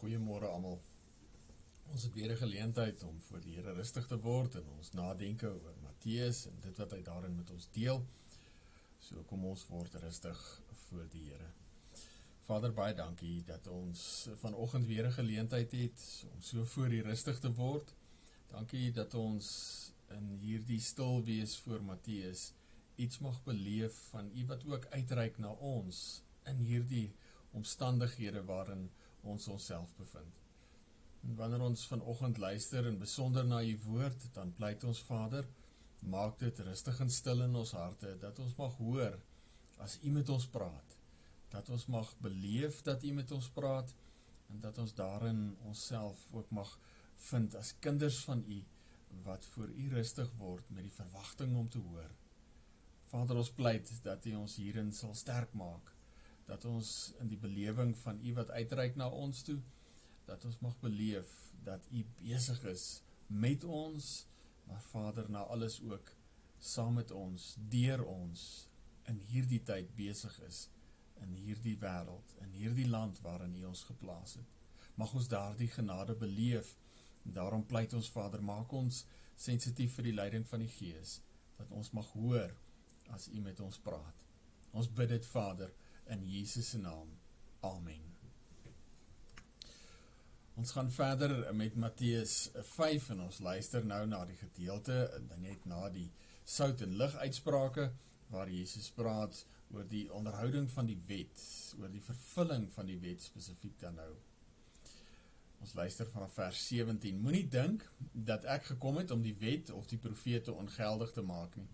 goeiemôre almal. Ons het weer 'n geleentheid om voor die Here rustig te word en ons nadenke oor Matteus en dit wat hy daarin met ons deel. So kom ons word rustig voor die Here. Vader, baie dankie dat ons vanoggend weer 'n geleentheid het om so voor U rustig te word. Dankie dat ons in hierdie stil wees voor Matteus iets mag beleef van U wat ook uitreik na ons in hierdie omstandighede waarin ons onsself bevind. En wanneer ons vanoggend luister en besonder na u woord, dan pleit ons Vader, maak dit rustig en stil in ons harte dat ons mag hoor as u met ons praat, dat ons mag beleef dat u met ons praat en dat ons daarin onsself ook mag vind as kinders van u wat voor u rustig word met die verwagting om te hoor. Vader, ons pleit dat u ons hierin sal sterk maak dat ons in die belewing van U wat uitreik na ons toe, dat ons mag beleef dat U besig is met ons, maar Vader na alles ook saam met ons, deur ons in hierdie tyd besig is in hierdie wêreld, in hierdie land waarin U ons geplaas het. Mag ons daardie genade beleef. Daarom pleit ons Vader, maak ons sensitief vir die leiding van die Gees, dat ons mag hoor as U met ons praat. Ons bid dit Vader in Jesus se naam. Amen. Ons gaan verder met Matteus 5 en ons luister nou na die gedeelte net na die sout en lig uitsprake waar Jesus praat oor die onderhouding van die wet, oor die vervulling van die wet spesifiek dan nou. Ons luister vanaf vers 17. Moenie dink dat ek gekom het om die wet of die profete ongeldig te maak nie.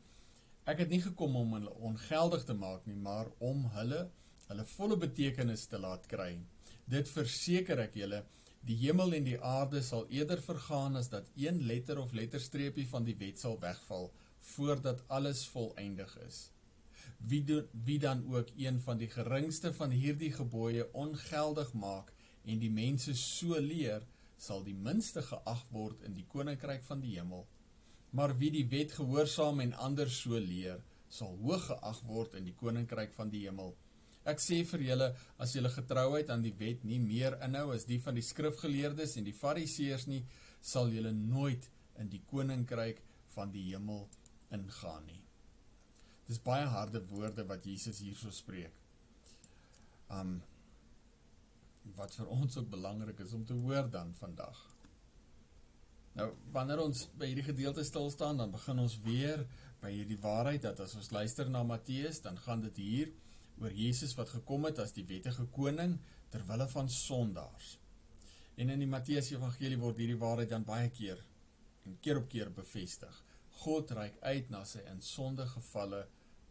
Ek het nie gekom om hulle ongeldig te maak nie, maar om hulle hulle volle betekenis te laat kry. Dit verseker ek julle, die hemel en die aarde sal eerder vergaan as dat een letter of letterstreepie van die wet sal wegval voordat alles volëindig is. Wie do, wie dan ook een van die geringste van hierdie gebooie ongeldig maak en die mense so leer, sal die minste geag word in die koninkryk van die hemel. Maar wie die wet gehoorsaam en ander so leer, sal hoog geag word in die koninkryk van die hemel. Ek sê vir julle, as julle getrouheid aan die wet nie meer inhou as die van die skrifgeleerdes en die fariseërs nie, sal julle nooit in die koninkryk van die hemel ingaan nie. Dis baie harde woorde wat Jesus hierso spreek. Um wat vir ons ook belangrik is om te hoor dan vandag. Nou, wanneer ons by hierdie gedeelte stil staan, dan begin ons weer by hierdie waarheid dat as ons luister na Matteus, dan gaan dit hier oor Jesus wat gekom het as die wettige koning ter wille van sondaars. En in die Matteus Evangelie word hierdie waarheid dan baie keer en keer op keer bevestig. God reik uit na sy in sonde gevalle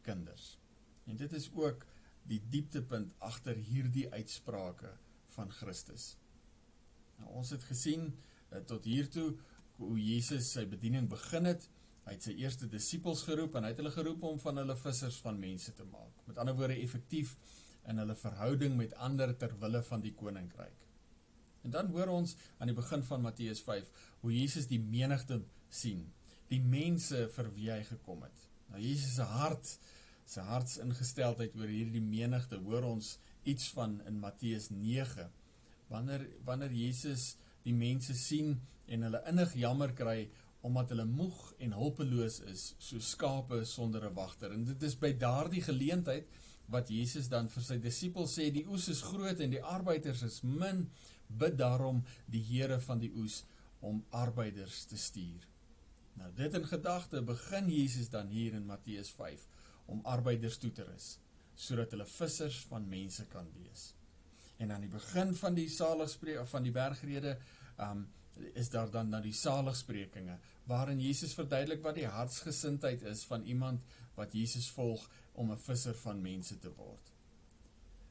kinders. En dit is ook die dieptepunt agter hierdie uitsprake van Christus. Nou ons het gesien uh, tot hiertoe hoe Jesus sy bediening begin het Hy het sy eerste disippels geroep en hy het hulle geroep om van hulle vissers van mense te maak. Met ander woorde effektief in hulle verhouding met ander ter wille van die koninkryk. En dan hoor ons aan die begin van Matteus 5 hoe Jesus die menigte sien, die mense vir wie hy gekom het. Nou Jesus se hart, sy hartsingesteldheid oor hierdie menigte, hoor ons iets van in Matteus 9. Wanneer wanneer Jesus die mense sien en hulle innig jammer kry omdat hulle moeg en hulpeloos is, so skape sonder 'n wagter. En dit is by daardie geleentheid wat Jesus dan vir sy disippels sê, die oes is groot en die arbeiders is min, bid daarom die Here van die oes om arbeiders te stuur. Nou dit in gedagte begin Jesus dan hier in Matteus 5 om arbeiders toe te rus sodat hulle vissers van mense kan wees. En aan die begin van die saligspreek van die bergrede, um is daar dan na die saligsprekinge waarin Jesus verduidelik wat die hartsgesindheid is van iemand wat Jesus volg om 'n visser van mense te word.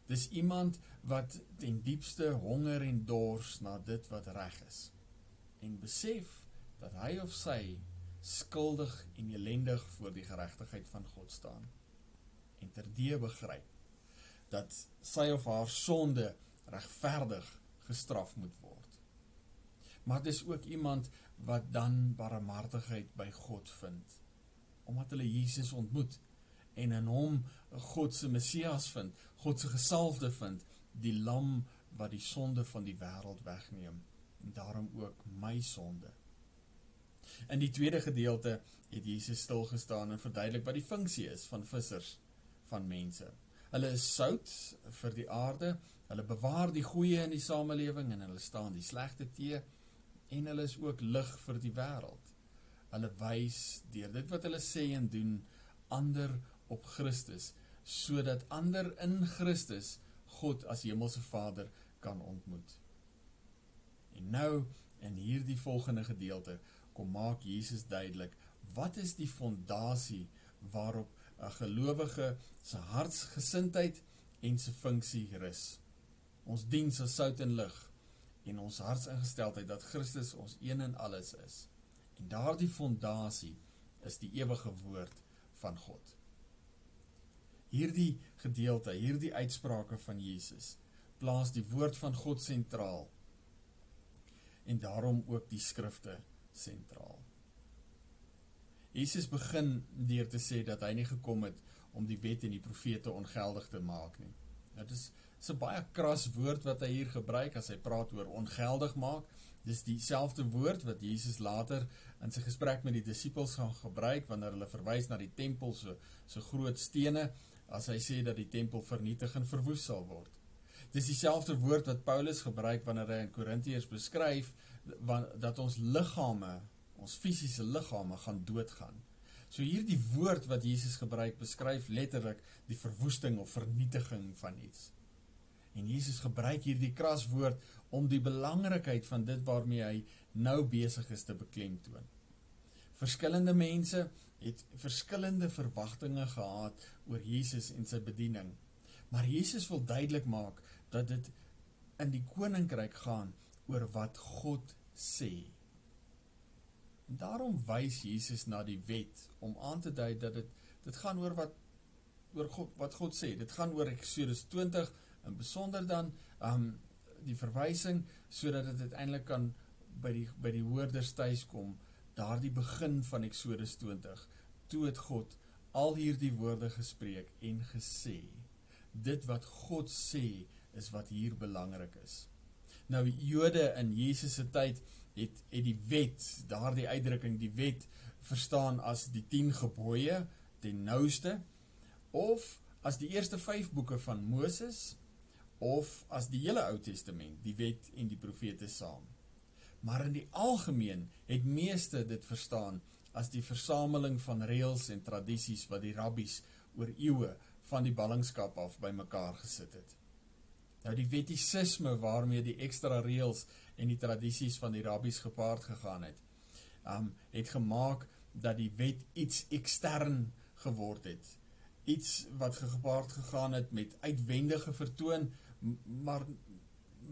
Dis iemand wat ten diepste honger en dors na dit wat reg is en besef dat hy of sy skuldig en elendig voor die geregtigheid van God staan en terdee begryp dat sy of haar sonde regverdig gestraf moet word maar dis ook iemand wat dan barmhartigheid by God vind omdat hulle Jesus ontmoet en in hom God se Messias vind, God se gesalfde vind, die lam wat die sonde van die wêreld wegneem en daarom ook my sonde. In die tweede gedeelte het Jesus stil gestaan en verduidelik wat die funksie is van vissers van mense. Hulle is sout vir die aarde, hulle bewaar die goeie in die samelewing en hulle staan die slegte te en hulle is ook lig vir die wêreld. Hulle wys deur dit wat hulle sê en doen ander op Christus sodat ander in Christus God as hemelse Vader kan ontmoet. En nou in hierdie volgende gedeelte kom maak Jesus duidelik wat is die fondasie waarop 'n gelowige se hartsgesindheid en se funksie rus. Ons diens as sout en lig en ons hartsingesteldheid dat Christus ons een en alles is. En daardie fondasie is die ewige woord van God. Hierdie gedeelte, hierdie uitsprake van Jesus plaas die woord van God sentraal en daarom ook die skrifte sentraal. Jesus begin deur te sê dat hy nie gekom het om die wet en die profete ongeldig te maak nie. Dit is 'n baie kras woord wat hy hier gebruik as hy praat oor ongeldig maak. Dis dieselfde woord wat Jesus later in sy gesprek met die disippels gaan gebruik wanneer hulle verwys na die tempel so so groot stene as hy sê dat die tempel vernietig en verwoes sal word. Dis dieselfde woord wat Paulus gebruik wanneer hy in Korintiërs beskryf dat ons liggame ons fisiese liggame gaan doodgaan. So hierdie woord wat Jesus gebruik beskryf letterlik die verwoesting of vernietiging van iets. En Jesus gebruik hierdie kras woord om die belangrikheid van dit waarmee hy nou besig is te beklemtoon. Verskillende mense het verskillende verwagtinge gehad oor Jesus en sy bediening. Maar Jesus wil duidelik maak dat dit in die koninkryk gaan oor wat God sê. En daarom wys Jesus na die wet om aan te dui dat dit dit gaan oor wat oor God wat God sê. Dit gaan oor Eksodus 20 en besonder dan um die verwysing sodat dit uiteindelik kan by die by die hoorders tuis kom, daardie begin van Eksodus 20. Toe het God al hierdie woorde gespreek en gesê dit wat God sê is wat hier belangrik is. Nou Jode in Jesus se tyd het het die wet, daardie uitdrukking die wet verstaan as die 10 gebooie ten nouste of as die eerste 5 boeke van Moses of as die hele Ou Testament, die wet en die profete saam. Maar in die algemeen het meeste dit verstaan as die versameling van reëls en tradisies wat die rabbies oor eeue van die ballingskap af bymekaar gesit het. Nou die wettisisme waarmee die ekstra reëls en die tradisies van die rabbies gepaard gegaan het, um het gemaak dat die wet iets ekstern geword het. Iets wat gepaard gegaan het met uitwendige vertoon, maar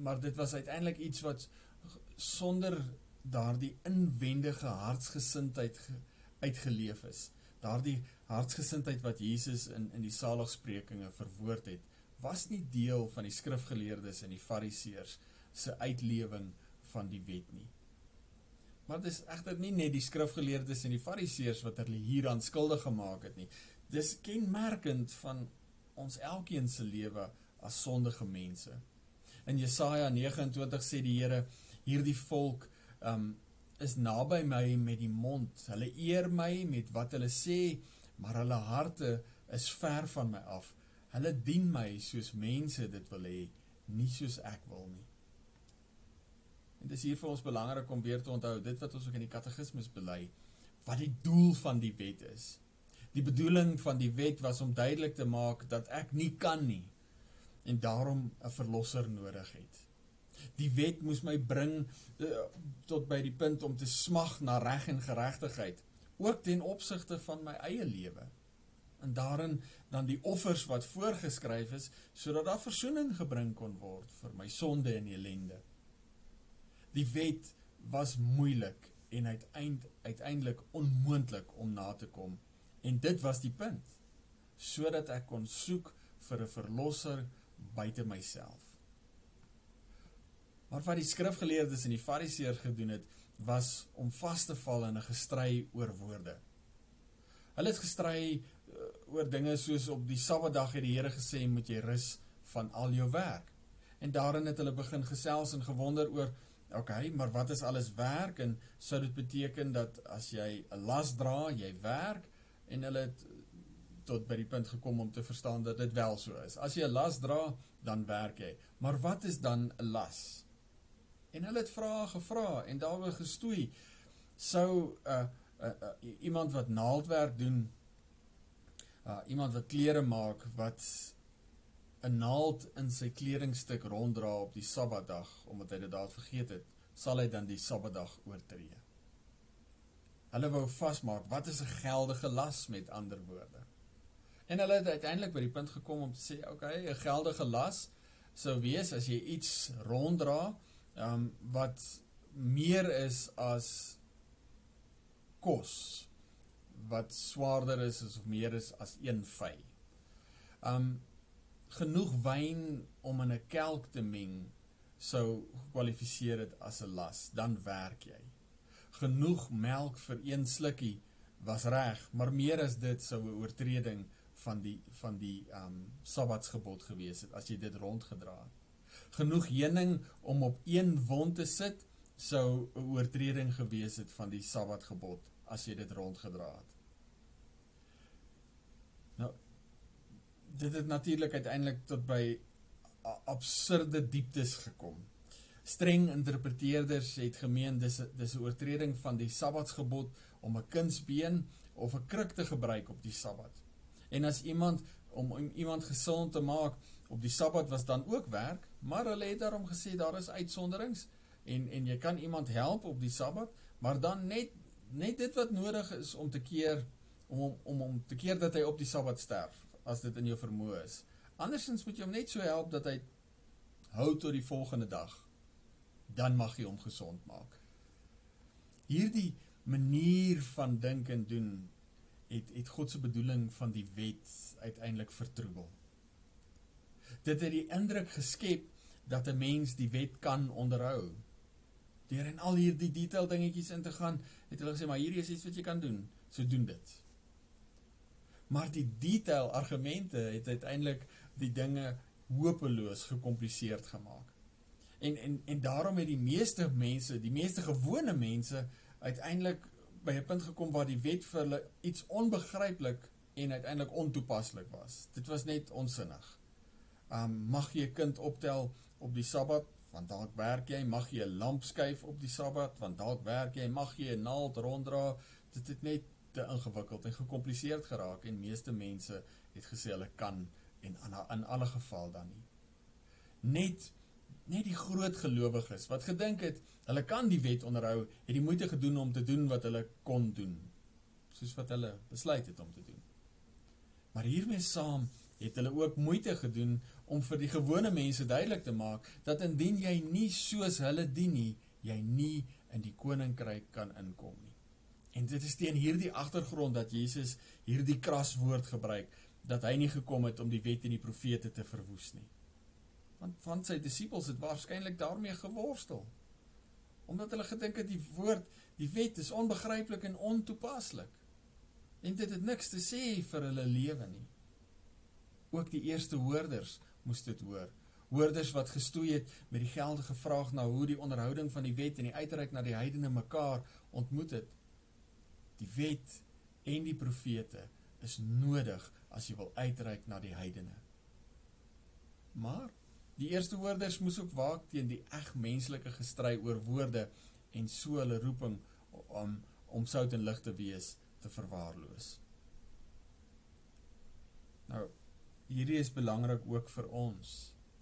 maar dit was uiteindelik iets wat sonder daardie inwendige hartsgesindheid uitgeleef is. Daardie hartsgesindheid wat Jesus in in die saligsprekinge verwoord het, was nie deel van die skrifgeleerdes en die fariseërs se uitlewing van die wet nie. Maar dit is egter nie net die skrifgeleerdes en die fariseërs wat hulle hieraan skuldig gemaak het nie. Dis kenmerkend van ons elkeen se lewe as sondige mense. In Jesaja 29 sê die Here hierdie volk um is naby my met die mond. Hulle eer my met wat hulle sê, maar hulle harte is ver van my af. Hulle dien my soos mense dit wil hê, nie soos ek wil nie. En dit is hier vir ons belangrik om weer te onthou dit wat ons ook in die katekismes bely, wat die doel van die wet is. Die bedoeling van die wet was om duidelik te maak dat ek nie kan nie en daarom 'n verlosser nodig het. Die wet moes my bring uh, tot by die punt om te smag na reg en geregtigheid, ook ten opsigte van my eie lewe. En daarin dan die offers wat voorgeskryf is sodat daar verzoening gebring kon word vir my sonde en ellende. Die wet was moeilik en uiteind uiteindelik onmoontlik om na te kom. En dit was die punt. Sodat ek kon soek vir 'n verlosser buite myself. Maar wat die skrifgeleerdes en die fariseërs gedoen het, was om vas te val in 'n gestry oor woorde. Hulle het gestry uh, oor dinge soos op die Sabbatdag het die Here gesê moet jy rus van al jou werk. En daarin het hulle begin gesels en gewonder oor okay, maar wat is alles werk en sou dit beteken dat as jy 'n las dra, jy werk en hulle het tot by die punt gekom om te verstaan dat dit wel so is. As jy 'n las dra, dan werk jy. Maar wat is dan 'n las? En hulle het vrae gevra en daaroor gestoei. Sou 'n uh, uh, uh, iemand wat naaldwerk doen, uh, iemand wat klere maak wat 'n naald in sy kledingstuk ronddra op die Sabbatdag omdat hy dit daar vergeet het, sal hy dan die Sabbatdag oortree. Hulle wou vasmaak wat is 'n geldige las met ander woorde. En hulle het uiteindelik by die punt gekom om te sê, okay, 'n geldige las sou wees as jy iets ronddra, ehm um, wat meer is as kos wat swaarder is of meer is as een vy. Um genoeg wyn om in 'n kelk te meng sou kwalifiseer dit as 'n las, dan werk jy. Genoeg melk vir een slukkie was reg, maar meer as dit sou 'n oortreding van die van die um Sabbatsgebod gewees het as jy dit rondgedra het. Genoeg heuning om op een wond te sit sou 'n oortreding gewees het van die Sabbatgebod as jy dit rondgedra het. Nou dit het natuurlik uiteindelik tot by absurde dieptes gekom. Streng interpreteerders het gemeen dis dis 'n oortreding van die Sabbatsgebod om 'n kunsbeen of 'n kruk te gebruik op die Sabbat. En as iemand om, om iemand gesond te maak op die Sabbat was dan ook werk, maar hulle het daarom gesê daar is uitsonderings en en jy kan iemand help op die Sabbat, maar dan net net dit wat nodig is om te keer om om om te keer dat hy op die Sabbat sterf as dit in jou vermoë is. Andersins moet jy hom net so help dat hy hou tot die volgende dag. Dan mag jy hom gesond maak. Hierdie manier van dink en doen het het God se bedoeling van die wet uiteindelik vertroebel. Dit het die indruk geskep dat 'n mens die wet kan onderhou deur en al hierdie detail dingetjies in te gaan, het hulle gesê maar hierdie is iets wat jy kan doen. So doen dit. Maar die detail argumente het uiteindelik die dinge hopeloos gekompliseerd gemaak. En en en daarom het die meeste mense, die meeste gewone mense uiteindelik by 'n punt gekom waar die wet vir hulle iets onbegryplik en uiteindelik ontoepaslik was. Dit was net onsinnig. Um mag jy 'n kind optel op die Sabbat? want dalk werk jy, mag jy 'n lamp skuif op die Sabbat, want dalk werk jy, mag jy 'n naald ronddra. Dit het net te ingewikkeld en gekompliseerd geraak en meeste mense het gesê hulle kan en in alle geval dan nie. Net net die groot gelowiges wat gedink het hulle kan die wet onderhou, het die moeite gedoen om te doen wat hulle kon doen, soos wat hulle besluit het om te doen. Maar hiermee saam het hulle ook moeite gedoen om vir die gewone mense duidelik te maak dat indien jy nie soos hulle dien nie, jy nie in die koninkryk kan inkom nie. En dit is teen hierdie agtergrond dat Jesus hierdie kras woord gebruik dat hy nie gekom het om die wet en die profete te verwoes nie. Want van sy disippels het waarskynlik daarmee geworstel. Omdat hulle gedink het die woord, die wet is onbegryplik en ontoepaslik. En dit het niks te sê vir hulle lewe nie. Ook die eerste hoorders moes dit hoor. Hoorders wat gestoei het met die geldige vraag na hoe die onderhouding van die wet en die uitreik na die heidene mekaar ontmoet het. Die wet en die profete is nodig as jy wil uitreik na die heidene. Maar die eerste hoorders moes ook waak teen die eg menslike gestry oor woorde en so hulle roeping om om sout en lig te wees te verwaarloos. Nou hierdie is belangrik ook vir ons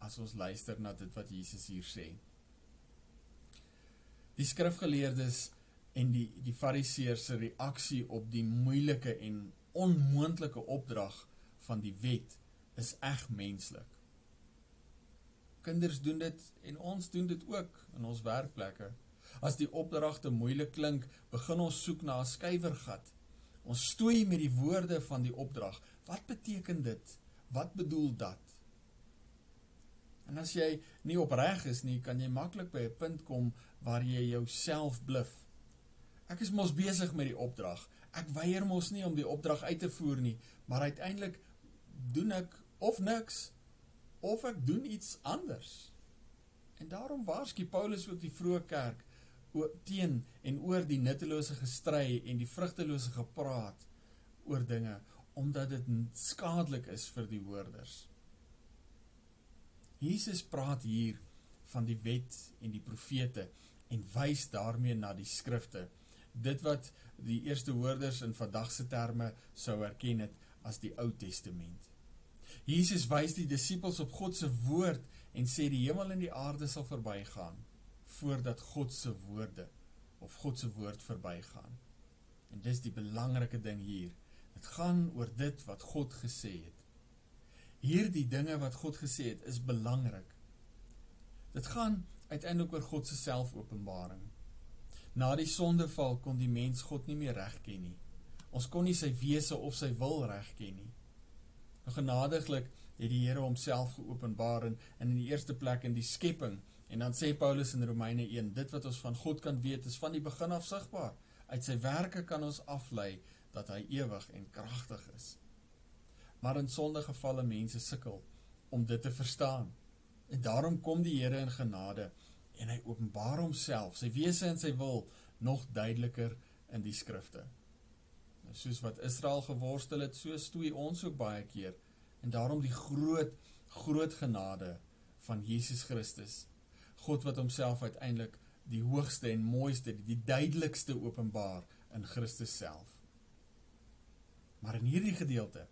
as ons luister na dit wat Jesus hier sê. Die skrifgeleerdes en die die fariseërs se reaksie op die moeilike en onmoontlike opdrag van die wet is eg menslik. Kinders doen dit en ons doen dit ook in ons werkplekke. As die opdrag te moeilik klink, begin ons soek na 'n skuiwergat. Ons stoei met die woorde van die opdrag. Wat beteken dit? Wat bedoel dat? En as jy nie opreg is nie, kan jy maklik by 'n punt kom waar jy jouself bluf. Ek is mos besig met die opdrag. Ek weier mos nie om die opdrag uit te voer nie, maar uiteindelik doen ek of niks of ek doen iets anders. En daarom waarsku Paulus ook die vroeë kerk teen en oor die nuttelose gestry en die vrugtelose gepraat oor dinge omdat dit skadelik is vir die hoorders. Jesus praat hier van die wet en die profete en wys daarmee na die skrifte. Dit wat die eerste hoorders in vandag se terme sou erken het as die Ou Testament. Jesus wys die disippels op God se woord en sê die hemel en die aarde sal verbygaan voordat God se woorde of God se woord verbygaan. En dis die belangrike ding hier. Dit gaan oor dit wat God gesê het. Hierdie dinge wat God gesê het is belangrik. Dit gaan uiteindelik oor God se selfopenbaring. Na die sondeval kon die mens God nie meer regken nie. Ons kon nie sy wese of sy wil regken nie. Genadiglik het die Here homself geopenbaar in in die eerste plek in die skepping en dan sê Paulus in Romeine 1 dit wat ons van God kan weet is van die begin af sigbaar. Uit sy werke kan ons aflei dat hy ewig en kragtig is. Maar in sondegevalle mense sukkel om dit te verstaan. En daarom kom die Here in genade en hy openbaar homself, sy wese en sy wil nog duideliker in die skrifte. Soos wat Israel geworstel het, so stoei ons ook baie keer en daarom die groot groot genade van Jesus Christus. God wat homself uiteindelik die hoogste en mooiste, die duidelikste openbaar in Christus self. Maar in hierdie gedeelte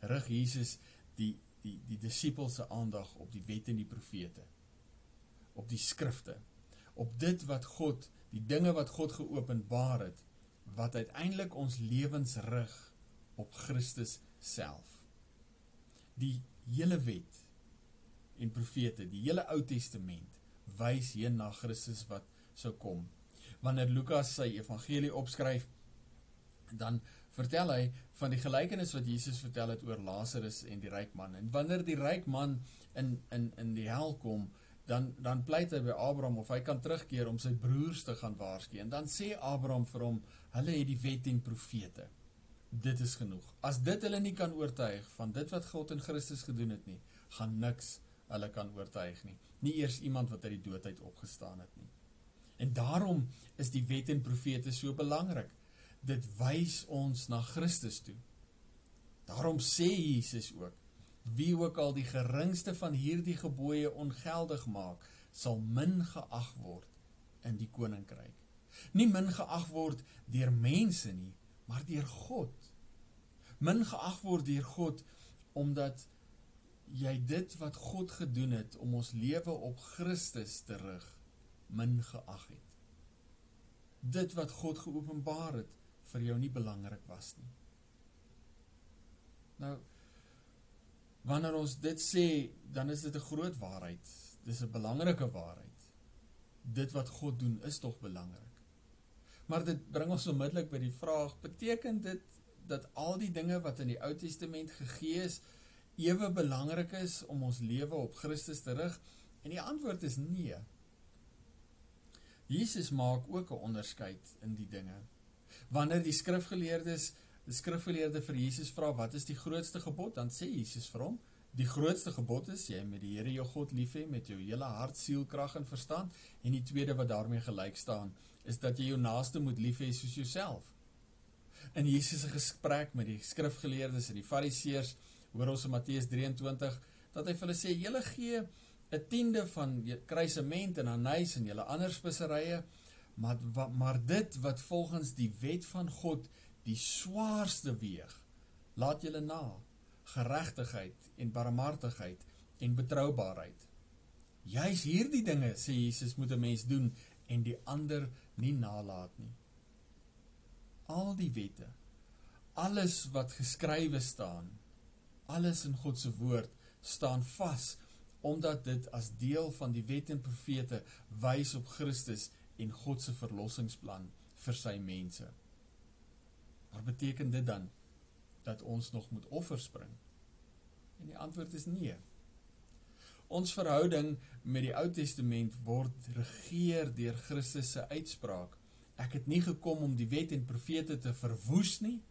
rig Jesus die die die disippels se aandag op die wet en die profete op die skrifte, op dit wat God, die dinge wat God geopenbaar het, wat uiteindelik ons lewens rig op Christus self. Die hele wet en profete, die hele Ou Testament wys heen na Christus wat sou kom. Wanneer Lukas sy evangelie opskryf, dan vertel hy van die gelykenis wat Jesus vertel het oor Lazarus en die ryk man. En wanneer die ryk man in in in die hel kom, dan dan pleit hy by Abraham of hy kan terugkeer om sy broers te gaan waarsku en dan sê Abraham vir hom hulle het die wet en profete. Dit is genoeg. As dit hulle nie kan oortuig van dit wat God in Christus gedoen het nie gaan niks hulle kan oortuig nie. Nie eers iemand wat uit die dood uit opgestaan het nie. En daarom is die wet en profete so belangrik. Dit wys ons na Christus toe. Daarom sê Jesus ook Wie ook al die geringste van hierdie gebooie ongeldig maak, sal min geag word in die koninkryk. Nie min geag word deur mense nie, maar deur God. Min geag word deur God omdat jy dit wat God gedoen het om ons lewe op Christus te rig, min geag het. Dit wat God geopenbaar het vir jou nie belangrik was nie. Nou Wanneer ons dit sê, dan is dit 'n groot waarheid. Dis 'n belangrike waarheid. Dit wat God doen is tog belangrik. Maar dit bring ons onmiddellik by die vraag: beteken dit dat al die dinge wat in die Ou Testament gegee is, ewe belangrik is om ons lewe op Christus te rig? En die antwoord is nee. Jesus maak ook 'n onderskeid in die dinge. Wanneer die skrifgeleerdes die skrifgeleerde vir Jesus vra wat is die grootste gebod, dan sê Jesus vir hom, die grootste gebod is jy met die Here jou God lief hê met jou hele hart, siel, krag en verstand en die tweede wat daarmee gelyk staan is dat jy jou naaste moet lief hê soos jouself. In Jesus se gesprek met die skrifgeleerdes en die fariseërs hoor ons in Matteus 23 dat hy vir hulle sê julle gee 'n tiende van kruisement en anys en julle ander speserye maar maar dit wat volgens die wet van God die swaarste weeg, laat julle na, geregtigheid en barmhartigheid en betroubaarheid. Juis hierdie dinge, sê Jesus, moet 'n mens doen en die ander nie nalat nie. Al die wette, alles wat geskrywe staan, alles in God se woord staan vas omdat dit as deel van die wet en profete wys op Christus en God se verlossingsplan vir sy mense. Maar beteken dit dan dat ons nog moet offers bring? En die antwoord is nee. Ons verhouding met die Ou Testament word regeer deur Christus se uitspraak. Ek het nie gekom om die wet en profete te verwoes nie,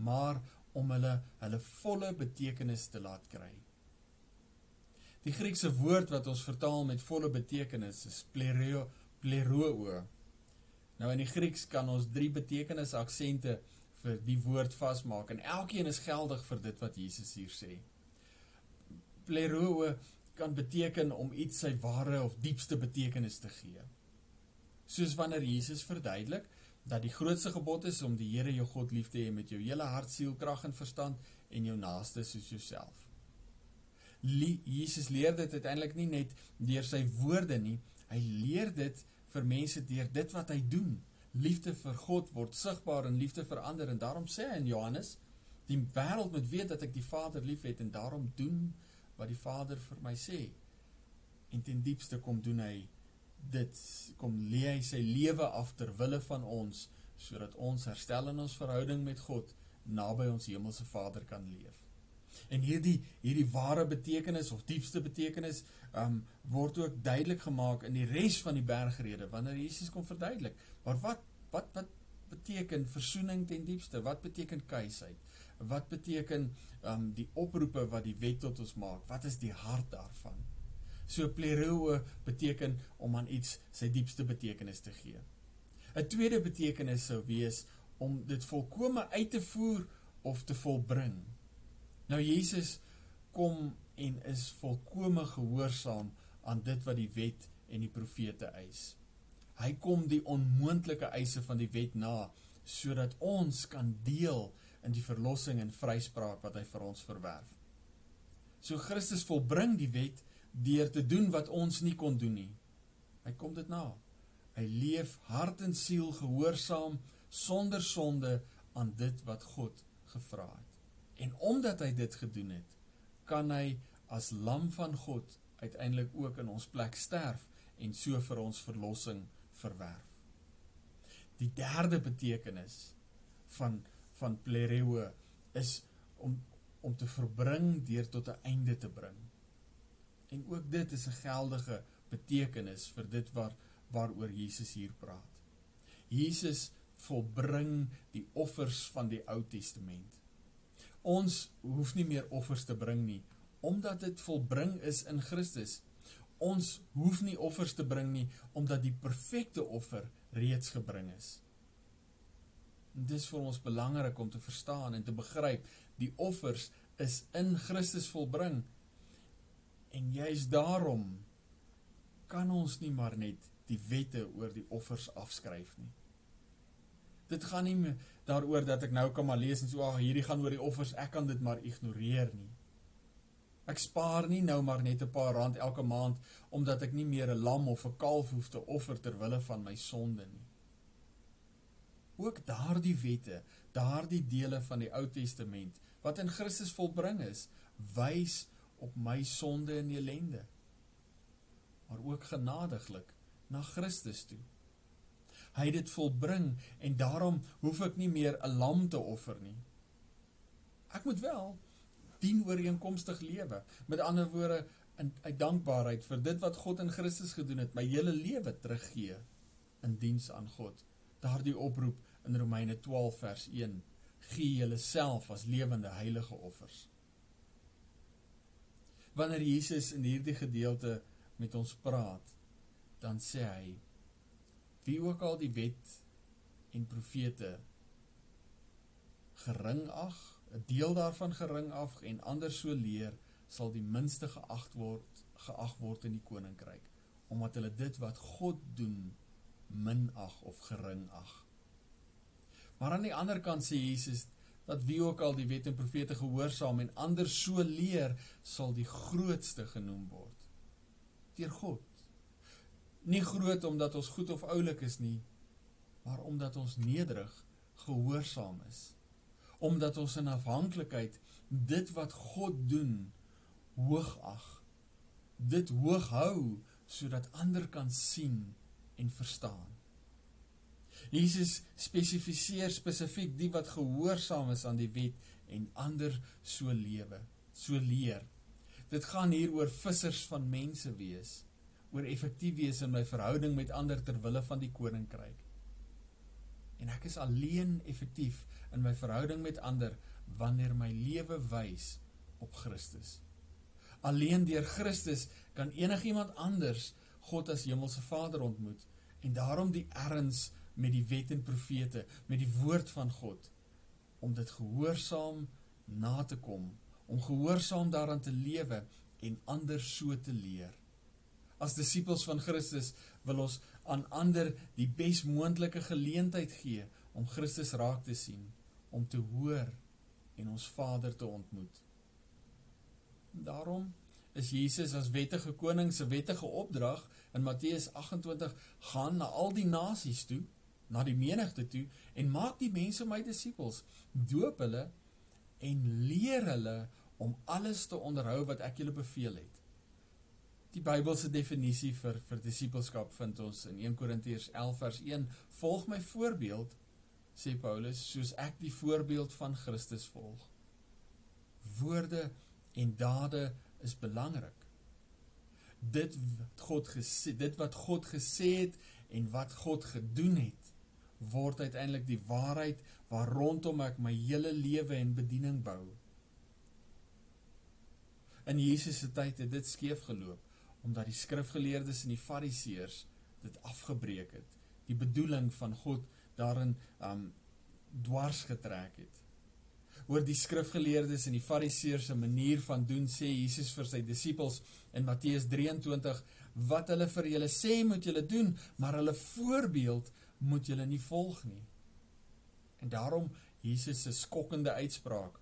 maar om hulle hulle volle betekenis te laat kry. Die Griekse woord wat ons vertaal met volle betekenis is plereo, pleroo. Nou in die Grieks kan ons drie betekenis aksente vir die woord vasmaak en elkeen is geldig vir dit wat Jesus hier sê. Pleroo kan beteken om iets sy ware of diepste betekenis te gee. Soos wanneer Jesus verduidelik dat die grootste gebod is om die Here jou God lief te hê met jou hele hart, siel, krag en verstand en jou naaste soos jouself. Jesus leer dit uiteindelik nie net deur sy woorde nie, hy leer dit vir mense deur dit wat hy doen. Liefde vir God word sigbaar en liefde vir ander en daarom sê hy in Johannes, die wêreld moet weet dat ek die Vader liefhet en daarom doen wat die Vader vir my sê. En ten diepste kom doen hy dit kom lê hy sy lewe af ter wille van ons sodat ons herstel in ons verhouding met God naby ons hemelse Vader kan leef. En hierdie hierdie ware betekenis of diepste betekenis um word ook duidelik gemaak in die res van die bergrede wanneer Jesus kom verduidelik. Maar wat wat wat beteken versoening ten diepste? Wat beteken kuisheid? Wat beteken um die oproepe wat die wet tot ons maak? Wat is die hart daarvan? So pleroo beteken om aan iets sy diepste betekenis te gee. 'n Tweede betekenis sou wees om dit volkome uit te voer of te volbring. Nou Jesus kom en is volkome gehoorsaam aan dit wat die wet en die profete eis. Hy kom die onmoontlike eise van die wet na sodat ons kan deel in die verlossing en vryspraak wat hy vir ons verwerf. So Christus volbring die wet deur te doen wat ons nie kon doen nie. Hy kom dit na. Hy leef hart en siel gehoorsaam sonder sonde aan dit wat God gevra het. En omdat hy dit gedoen het, kan hy as lam van God uiteindelik ook in ons plek sterf en so vir ons verlossing verwerf. Die derde betekenis van van plereo is om om te verbring deur tot 'n einde te bring. En ook dit is 'n geldige betekenis vir dit waar waaroor Jesus hier praat. Jesus volbring die offers van die Ou Testament. Ons hoef nie meer offers te bring nie omdat dit volbring is in Christus. Ons hoef nie offers te bring nie omdat die perfekte offer reeds gebring is. Dis vir ons belangrik om te verstaan en te begryp, die offers is in Christus volbring. En juist daarom kan ons nie maar net die wette oor die offers afskryf nie. Dit gaan nie daaroor dat ek nou kan maar lees en so ag hierdie gaan oor die offers, ek kan dit maar ignoreer nie. Ek spaar nie nou maar net 'n paar rand elke maand omdat ek nie meer 'n lam of 'n kalf hoef te offer ter wille van my sonde nie. Ook daardie wette, daardie dele van die Ou Testament wat in Christus volbring is, wys op my sonde en ellende. Maar ook genadiglik na Christus toe. Hy het dit volbring en daarom hoef ek nie meer 'n lam te offer nie. Ek moet wel dien ooreenkomstig lewe. Met ander woorde, in uit dankbaarheid vir dit wat God in Christus gedoen het, my hele lewe teruggee in diens aan God. Daardie oproep in Romeine 12 vers 1: Gee julleself as lewende heilige offers. Wanneer Jesus in hierdie gedeelte met ons praat, dan sê hy wie ook al die wet en profete gering ag, 'n deel daarvan gering ag en ander so leer, sal die minste geag word, geag word in die koninkryk, omdat hulle dit wat God doen minag of gering ag. Maar aan die ander kant sê Jesus dat wie ook al die wet en profete gehoorsaam en ander so leer, sal die grootste genoem word deur God nie groot omdat ons goed of oulik is nie, maar omdat ons nederig gehoorsaam is. Omdat ons in afhanklikheid dit wat God doen hoog ag. Dit hoog hou sodat ander kan sien en verstaan. Jesus spesifiseer spesifiek die wat gehoorsaam is aan die wet en ander so lewe, so leer. Dit gaan hier oor vissers van mense wees oor effektief wees in my verhouding met ander ter wille van die koninkryk. En ek is alleen effektief in my verhouding met ander wanneer my lewe wys op Christus. Alleen deur Christus kan enigiemand anders God as hemelse Vader ontmoet en daarom die erns met die wet en profete, met die woord van God om dit gehoorsaam na te kom, om gehoorsaam daaraan te lewe en ander so te leer. As disippels van Christus wil ons aan ander die bes moontlike geleentheid gee om Christus raak te sien, om te hoor en ons Vader te ontmoet. Daarom is Jesus as wettige koning se wettige opdrag in Matteus 28 gaan na al die nasies toe, na die menigte toe en maak die mense my disippels, doop hulle en leer hulle om alles te onderhou wat ek julle beveel het. Die Bybelse definisie vir vir disippelskap vind ons in 1 Korintiërs 11 vers 1: Volg my voorbeeld, sê Paulus, soos ek die voorbeeld van Christus volg. Woorde en dade is belangrik. Dit God gesê, dit wat God gesê het en wat God gedoen het, word uiteindelik die waarheid waar rondom ek my hele lewe en bediening bou. In Jesus se tyd het dit skeef geloop omdat die skrifgeleerdes en die fariseërs dit afgebreek het. Die bedoeling van God daarin um dwars getrek het. Oor die skrifgeleerdes en die fariseërs se manier van doen sê Jesus vir sy disippels in Matteus 23 wat hulle vir julle sê moet julle doen, maar hulle voorbeeld moet julle nie volg nie. En daarom Jesus se skokkende uitspraak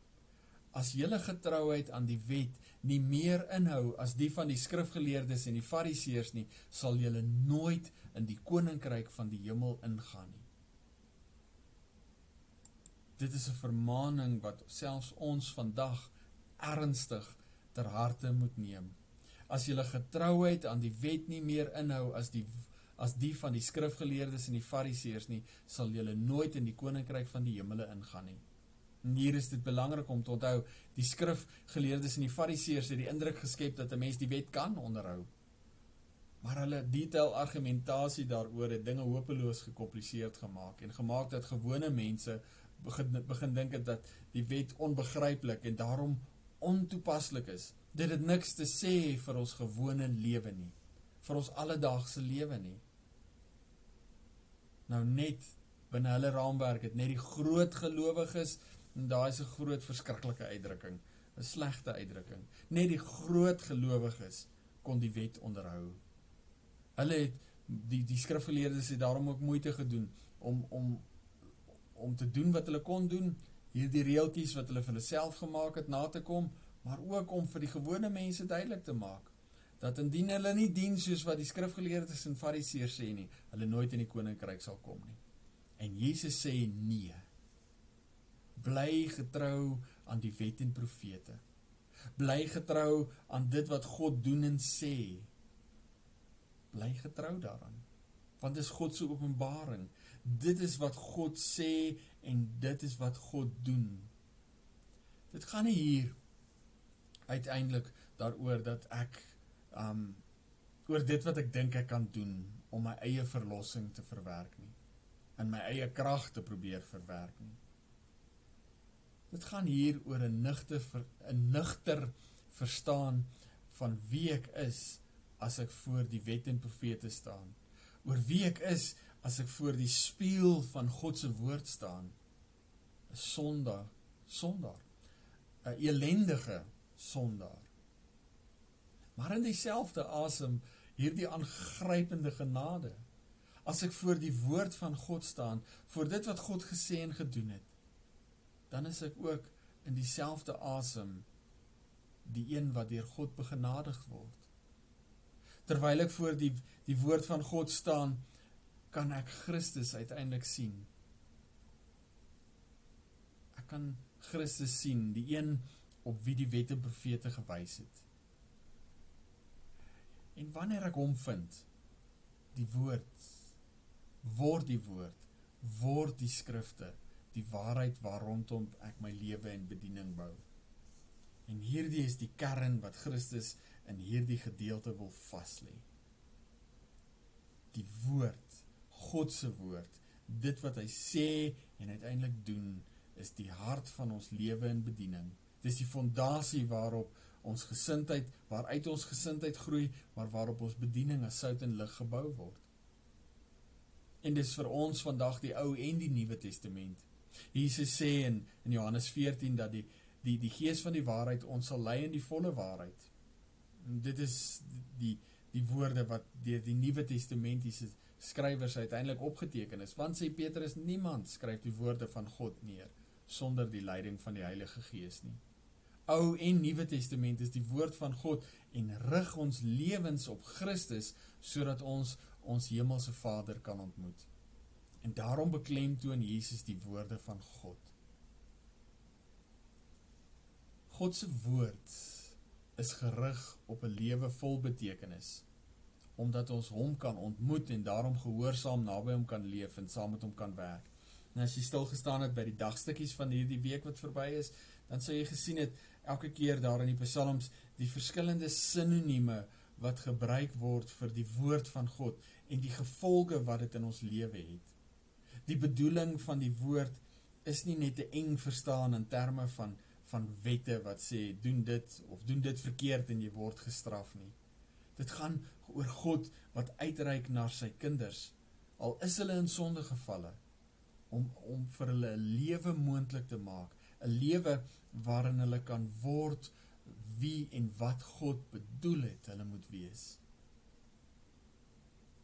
as julle getrouheid aan die wet nie meer inhou as die van die skrifgeleerdes en die fariseërs nie, sal julle nooit in die koninkryk van die hemel ingaan nie. Dit is 'n vermaaning wat selfs ons vandag ernstig ter harte moet neem. As julle getrouheid aan die wet nie meer inhou as die as die van die skrifgeleerdes en die fariseërs nie, sal julle nooit in die koninkryk van die hemele ingaan nie. En hier is dit belangrik om te onthou, die skrifgeleerdes en die fariseërs het die indruk geskep dat 'n mens die wet kan onderhou. Maar hulle detail argumentasie daaroor het dinge hopeloos gekompliseerd gemaak en gemaak dat gewone mense begin begin dink dat die wet onbegryplik en daarom ontoepaslik is. Dit het niks te sê vir ons gewone lewe nie, vir ons alledaagse lewe nie. Nou net binne hulle raamwerk het net die groot gelowiges En daar is 'n groot verskriklike uitdrukking, 'n slegte uitdrukking. Net die groot gelowiges kon die wet onderhou. Hulle het die die skrifgeleerdes het daarom ook moeite gedoen om om om te doen wat hulle kon doen, hierdie reeltjies wat hulle vir hulle self gemaak het na te kom, maar ook om vir die gewone mense duidelik te maak dat indien hulle nie dien soos wat die skrifgeleerdes en fariseërs sê nie, hulle nooit in die koninkryk sal kom nie. En Jesus sê nee bly getrou aan die wet en profete. Bly getrou aan dit wat God doen en sê. Bly getrou daaraan. Want dit is God se openbaring. Dit is wat God sê en dit is wat God doen. Dit gaan nie hier uiteindelik daaroor dat ek um oor dit wat ek dink ek kan doen om my eie verlossing te verwerk nie. In my eie krag te probeer verwerk nie. Dit gaan hier oor 'n nigter 'n nigter verstaan van wie ek is as ek voor die wet en profete staan. Oor wie ek is as ek voor die spieël van God se woord staan. 'n Sondaar, sondaar. 'n Elendige sondaar. Maar in dieselfde asem hierdie aangrypende genade. As ek voor die woord van God staan, voor dit wat God gesê en gedoen het, dan is ek ook in dieselfde asem die een wat deur God begenadig word. Terwyl ek voor die die woord van God staan, kan ek Christus uiteindelik sien. Ek kan Christus sien, die een op wie die wette profete gewys het. En wanneer ek hom vind, die woord word die woord word die skrifte die waarheid waar rondom ek my lewe en bediening bou. En hierdie is die kern wat Christus in hierdie gedeelte wil vaslê. Die woord, God se woord, dit wat hy sê en uiteindelik doen, is die hart van ons lewe en bediening. Dis die fondasie waarop ons gesindheid, waaruit ons gesindheid groei, maar waarop ons bediening as sout en lig gebou word. En dis vir ons vandag die Ou en die Nuwe Testament. Jesus sê in in Johannes 14 dat die die die Gees van die waarheid ons sal lei in die volle waarheid. En dit is die die woorde wat deur die Nuwe Testamentiese skrywers uiteindelik opgeteken is. Want sê Petrus, niemand skryf die woorde van God neer sonder die leiding van die Heilige Gees nie. Ou en Nuwe Testament is die woord van God en rig ons lewens op Christus sodat ons ons hemelse Vader kan ontmoet. En daarom beklemtoon Jesus die woorde van God. God se woord is gerig op 'n lewe vol betekenis omdat ons hom kan ontmoet en daarom gehoorsaam naby hom kan leef en saam met hom kan werk. En as jy stil gestaan het by die dagstukkies van hierdie week wat verby is, dan sou jy gesien het elke keer daar in die psalms die verskillende sinonieme wat gebruik word vir die woord van God en die gevolge wat dit in ons lewe het. Die bedoeling van die woord is nie net te eng verstaan in terme van van wette wat sê doen dit of doen dit verkeerd en jy word gestraf nie. Dit gaan oor God wat uitreik na sy kinders al is hulle in sonde gevalle om om vir hulle 'n lewe moontlik te maak, 'n lewe waarin hulle kan word wie en wat God bedoel het hulle moet wees.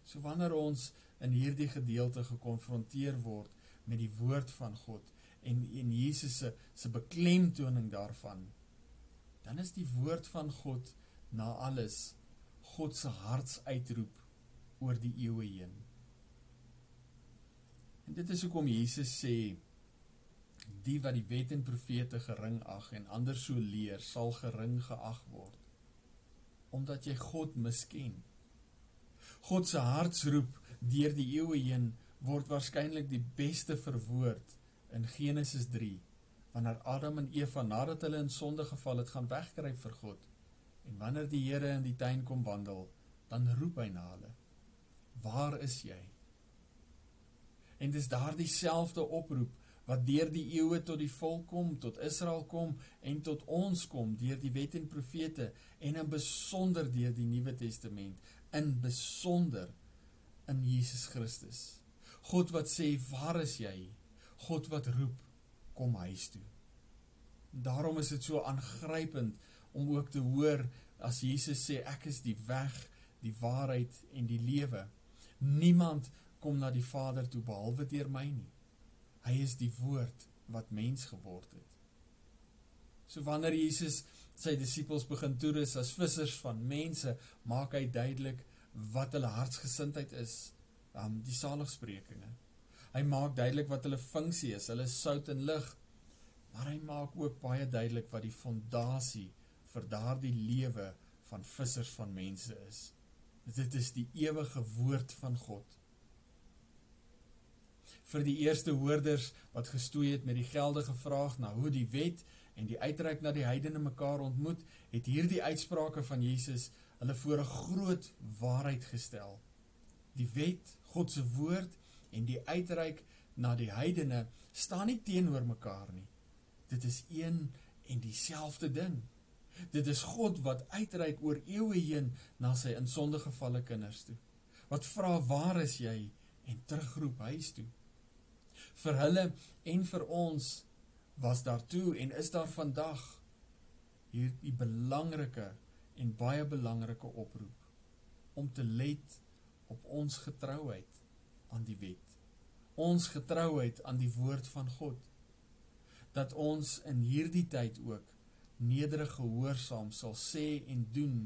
So wanneer ons in hierdie gedeelte gekonfronteer word met die woord van God en en Jesus se se beklemtoning daarvan, dan is die woord van God na alles God se hartsuitroep oor die eeue heen. En dit is hoekom Jesus sê die wat die wet en profete gering ag en ander so leer, sal gering geag word omdat jy God misken. God se hartsroep deur die eeue heen word waarskynlik die beste verwoord in Genesis 3 wanneer Adam en Eva nadat hulle in sonde geval het gaan wegkruip vir God. En wanneer die Here in die tuin kom wandel, dan roep hy na hulle. Waar is jy? En dis daardie selfde oproep wat deur die eeue tot die volk kom, tot Israel kom en tot ons kom deur die wet en profete en in besonder deur die Nuwe Testament, in besonder in Jesus Christus. God wat sê, "Waar is jy?" God wat roep, "Kom huis toe." Daarom is dit so aangrypend om ook te hoor as Jesus sê, "Ek is die weg, die waarheid en die lewe." Niemand kom na die Vader toe behalwe deur my nie. Hy is die woord wat mens geword het. So wanneer Jesus sy disippels begin toerus as vissers van mense, maak hy duidelik wat hulle hartsgesindheid is, um, die saligsprekinge. Hy maak duidelik wat hulle funksie is, hulle sout en lig, maar hy maak ook baie duidelik wat die fondasie vir daardie lewe van vissers van mense is. Dit is die ewige woord van God vir die eerste hoorders wat gestoei het met die geldige vraag na hoe die wet en die uitreik na die heidene mekaar ontmoet, het hierdie uitsprake van Jesus hulle voor 'n groot waarheid gestel. Die wet, God se woord en die uitreik na die heidene staan nie teenoor mekaar nie. Dit is een en dieselfde ding. Dit is God wat uitreik oor eeue heen na sy insondige gevalle kinders toe. Wat vra waar is jy en terugroep huis toe vir hulle en vir ons was daar toe en is daar vandag hierdie belangrike en baie belangrike oproep om te let op ons getrouheid aan die wet. Ons getrouheid aan die woord van God. Dat ons in hierdie tyd ook nederig gehoorsaam sal sê en doen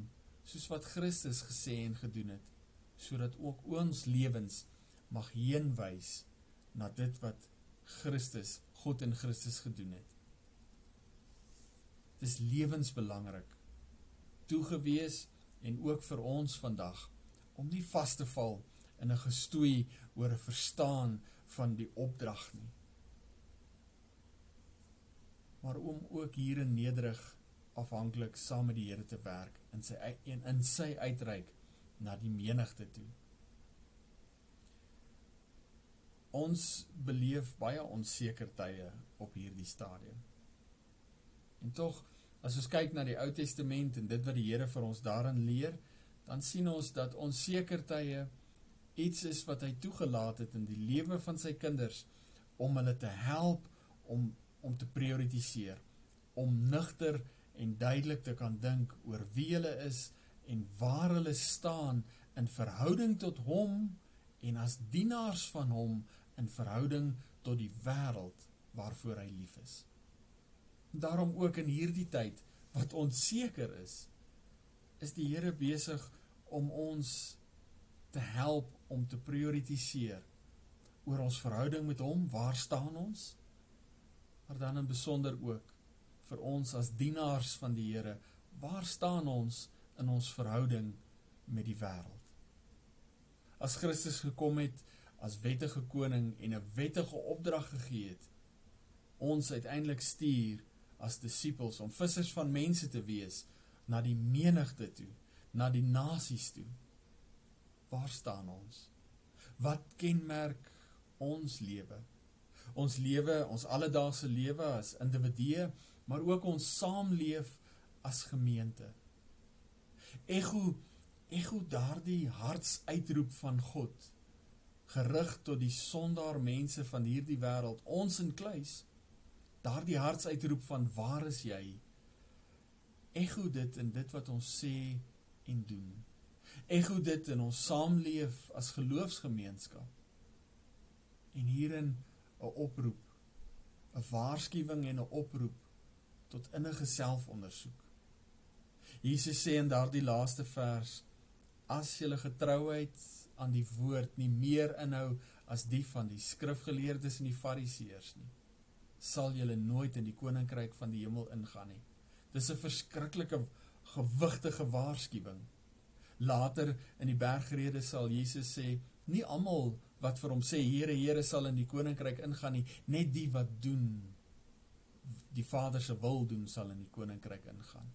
soos wat Christus gesê en gedoen het, sodat ook ons lewens mag heenwys na dit wat Christus, God in Christus gedoen het. Dit is lewensbelangrik toegewees en ook vir ons vandag om nie vas te val in 'n gestoei oor 'n verstaan van die opdrag nie. Maar om ook hier in nederig afhanklik saam met die Here te werk in sy in, in sy uitreik na die menigte toe. Ons beleef baie onseker tye op hierdie stadium. En tog As ons kyk na die Ou Testament en dit wat die Here vir ons daarin leer, dan sien ons dat onsekertye iets is wat hy toegelaat het in die lewe van sy kinders om hulle te help om om te prioritiseer, om nigter en duidelik te kan dink oor wie hulle is en waar hulle staan in verhouding tot hom en as dienaars van hom in verhouding tot die wêreld waarvoor hy lief is. Daarom ook in hierdie tyd wat onseker is, is die Here besig om ons te help om te prioritiseer oor ons verhouding met hom, waar staan ons? Maar dan in besonder ook vir ons as dienaars van die Here, waar staan ons in ons verhouding met die wêreld? As Christus gekom het as wettige koning en 'n wettige opdrag gegee het, ons uiteindelik stuur as disippels om vissers van mense te wees na die menigte toe, na die nasies toe. Waar staan ons? Wat kenmerk ons lewe? Ons lewe, ons alledaagse lewe as individue, maar ook ons saamleef as gemeente. Ego ego daardie hartsuitroep van God gerig tot die sondaar mense van hierdie wêreld, ons in kluis daardie hartsuitroep van waar is jy? Ego dit in dit wat ons sê en doen. Ego dit in ons saamleef as geloofsgemeenskap. En hierin 'n oproep, 'n waarskuwing en 'n oproep tot innige selfondersoek. Jesus sê in daardie laaste vers: As julle getrouheid aan die woord nie meer inhou as die van die skrifgeleerdes en die fariseërs nie, sal julle nooit in die koninkryk van die hemel ingaan nie. Dis 'n verskriklike gewigtige waarskuwing. Later in die bergrede sal Jesus sê, nie almal wat vir hom sê Here, Here sal in die koninkryk ingaan nie, net die wat doen die Vader se wil doen sal in die koninkryk ingaan.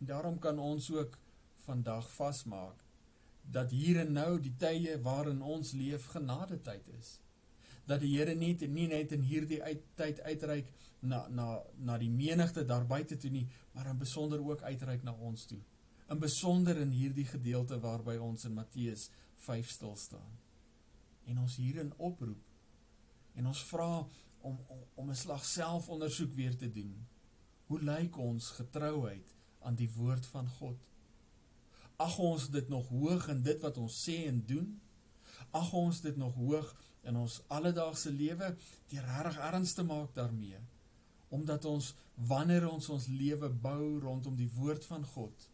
En daarom kan ons ook vandag vasmaak dat hier en nou die tye waarin ons leef genade tyd is dat die Here nie nie net in hierdie uit, tyd uitreik na na na die menigte daar buite toe nie, maar in besonder ook uitreik na ons toe. In besonder in hierdie gedeelte waarby ons in Matteus 5 stil staan. En ons hierin oproep en ons vra om om, om 'n slag selfondersoek weer te doen. Hoe lyk ons getrouheid aan die woord van God? Ag ons dit nog hoog in dit wat ons sê en doen? Ag ons dit nog hoog in ons alledaagse lewe deur reg erns te maak daarmee omdat ons wanneer ons ons lewe bou rondom die woord van God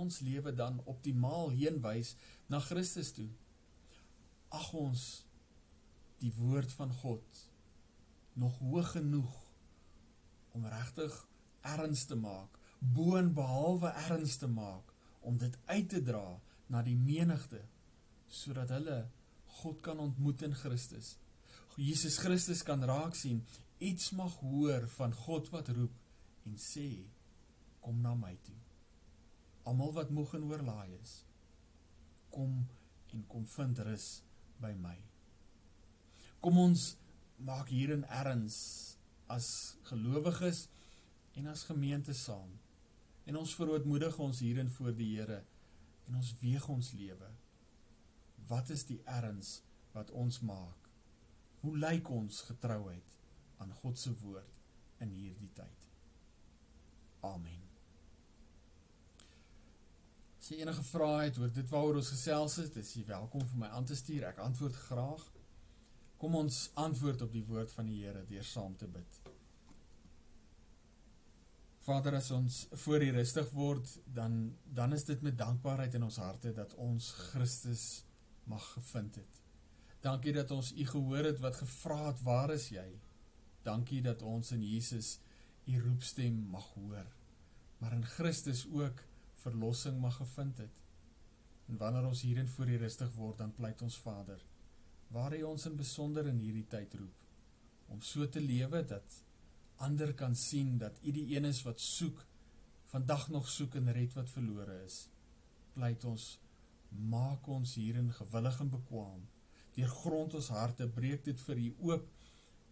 ons lewe dan optimaal heenwys na Christus toe ag ons die woord van God nog hoog genoeg om regtig erns te maak boon behalwe erns te maak om dit uit te dra na die menigte sodat hulle God kan ontmoet in Christus. Jesus Christus kan raak sien, iets mag hoor van God wat roep en sê, kom na my toe. Almal wat moeg en oorlaai is, kom en kom vind rus by my. Kom ons maak hierin erns as gelowiges en as gemeente saam. En ons verootmoedig ons hierin voor die Here en ons weeg ons lewe wat is die erns wat ons maak? Hoe lyk ons getrouheid aan God se woord in hierdie tyd? Amen. As jy enige vrae het oor dit waaroor ons gesels het, is jy welkom vir my aan te stuur. Ek antwoord graag. Kom ons antwoord op die woord van die Here deur saam te bid. Vader, as ons voor U rustig word, dan dan is dit met dankbaarheid in ons harte dat ons Christus mag gevind het. Dankie dat ons u gehoor het wat gevra het, waar is jy? Dankie dat ons in Jesus u roepstem mag hoor, maar in Christus ook verlossing mag gevind het. En wanneer ons hierin voor u rustig word, dan pleit ons Vader, waar hy ons in besonder in hierdie tyd roep, om so te lewe dat ander kan sien dat u die een is wat soek, vandag nog soek en red wat verlore is. Pleit ons maak ons hierin gewillig en bekwaam. Deur grond ons harte breek dit vir U oop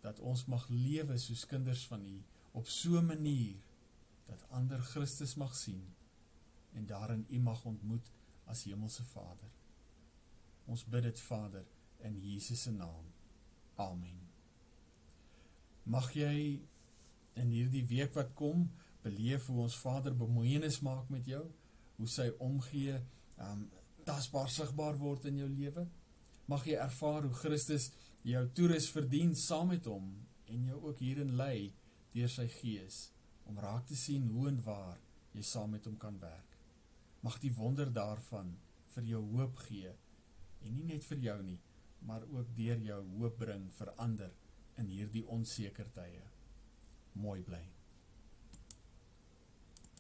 dat ons mag lewe soos kinders van U op so 'n manier dat ander Christus mag sien en daarin U mag ontmoet as Hemelse Vader. Ons bid dit Vader in Jesus se naam. Amen. Mag jy in hierdie week wat kom beleef hoe ons Vader bemoeienis maak met jou, hoe sy omgee, um tasbaar sigbaar word in jou lewe. Mag jy ervaar hoe Christus jou toerus verdien saam met hom en jou ook hierin lei deur sy gees om raak te sien hoe en waar jy saam met hom kan werk. Mag die wonder daarvan vir jou hoop gee en nie net vir jou nie, maar ook deur jou hoop bring vir ander in hierdie onseker tye. Mooi bly.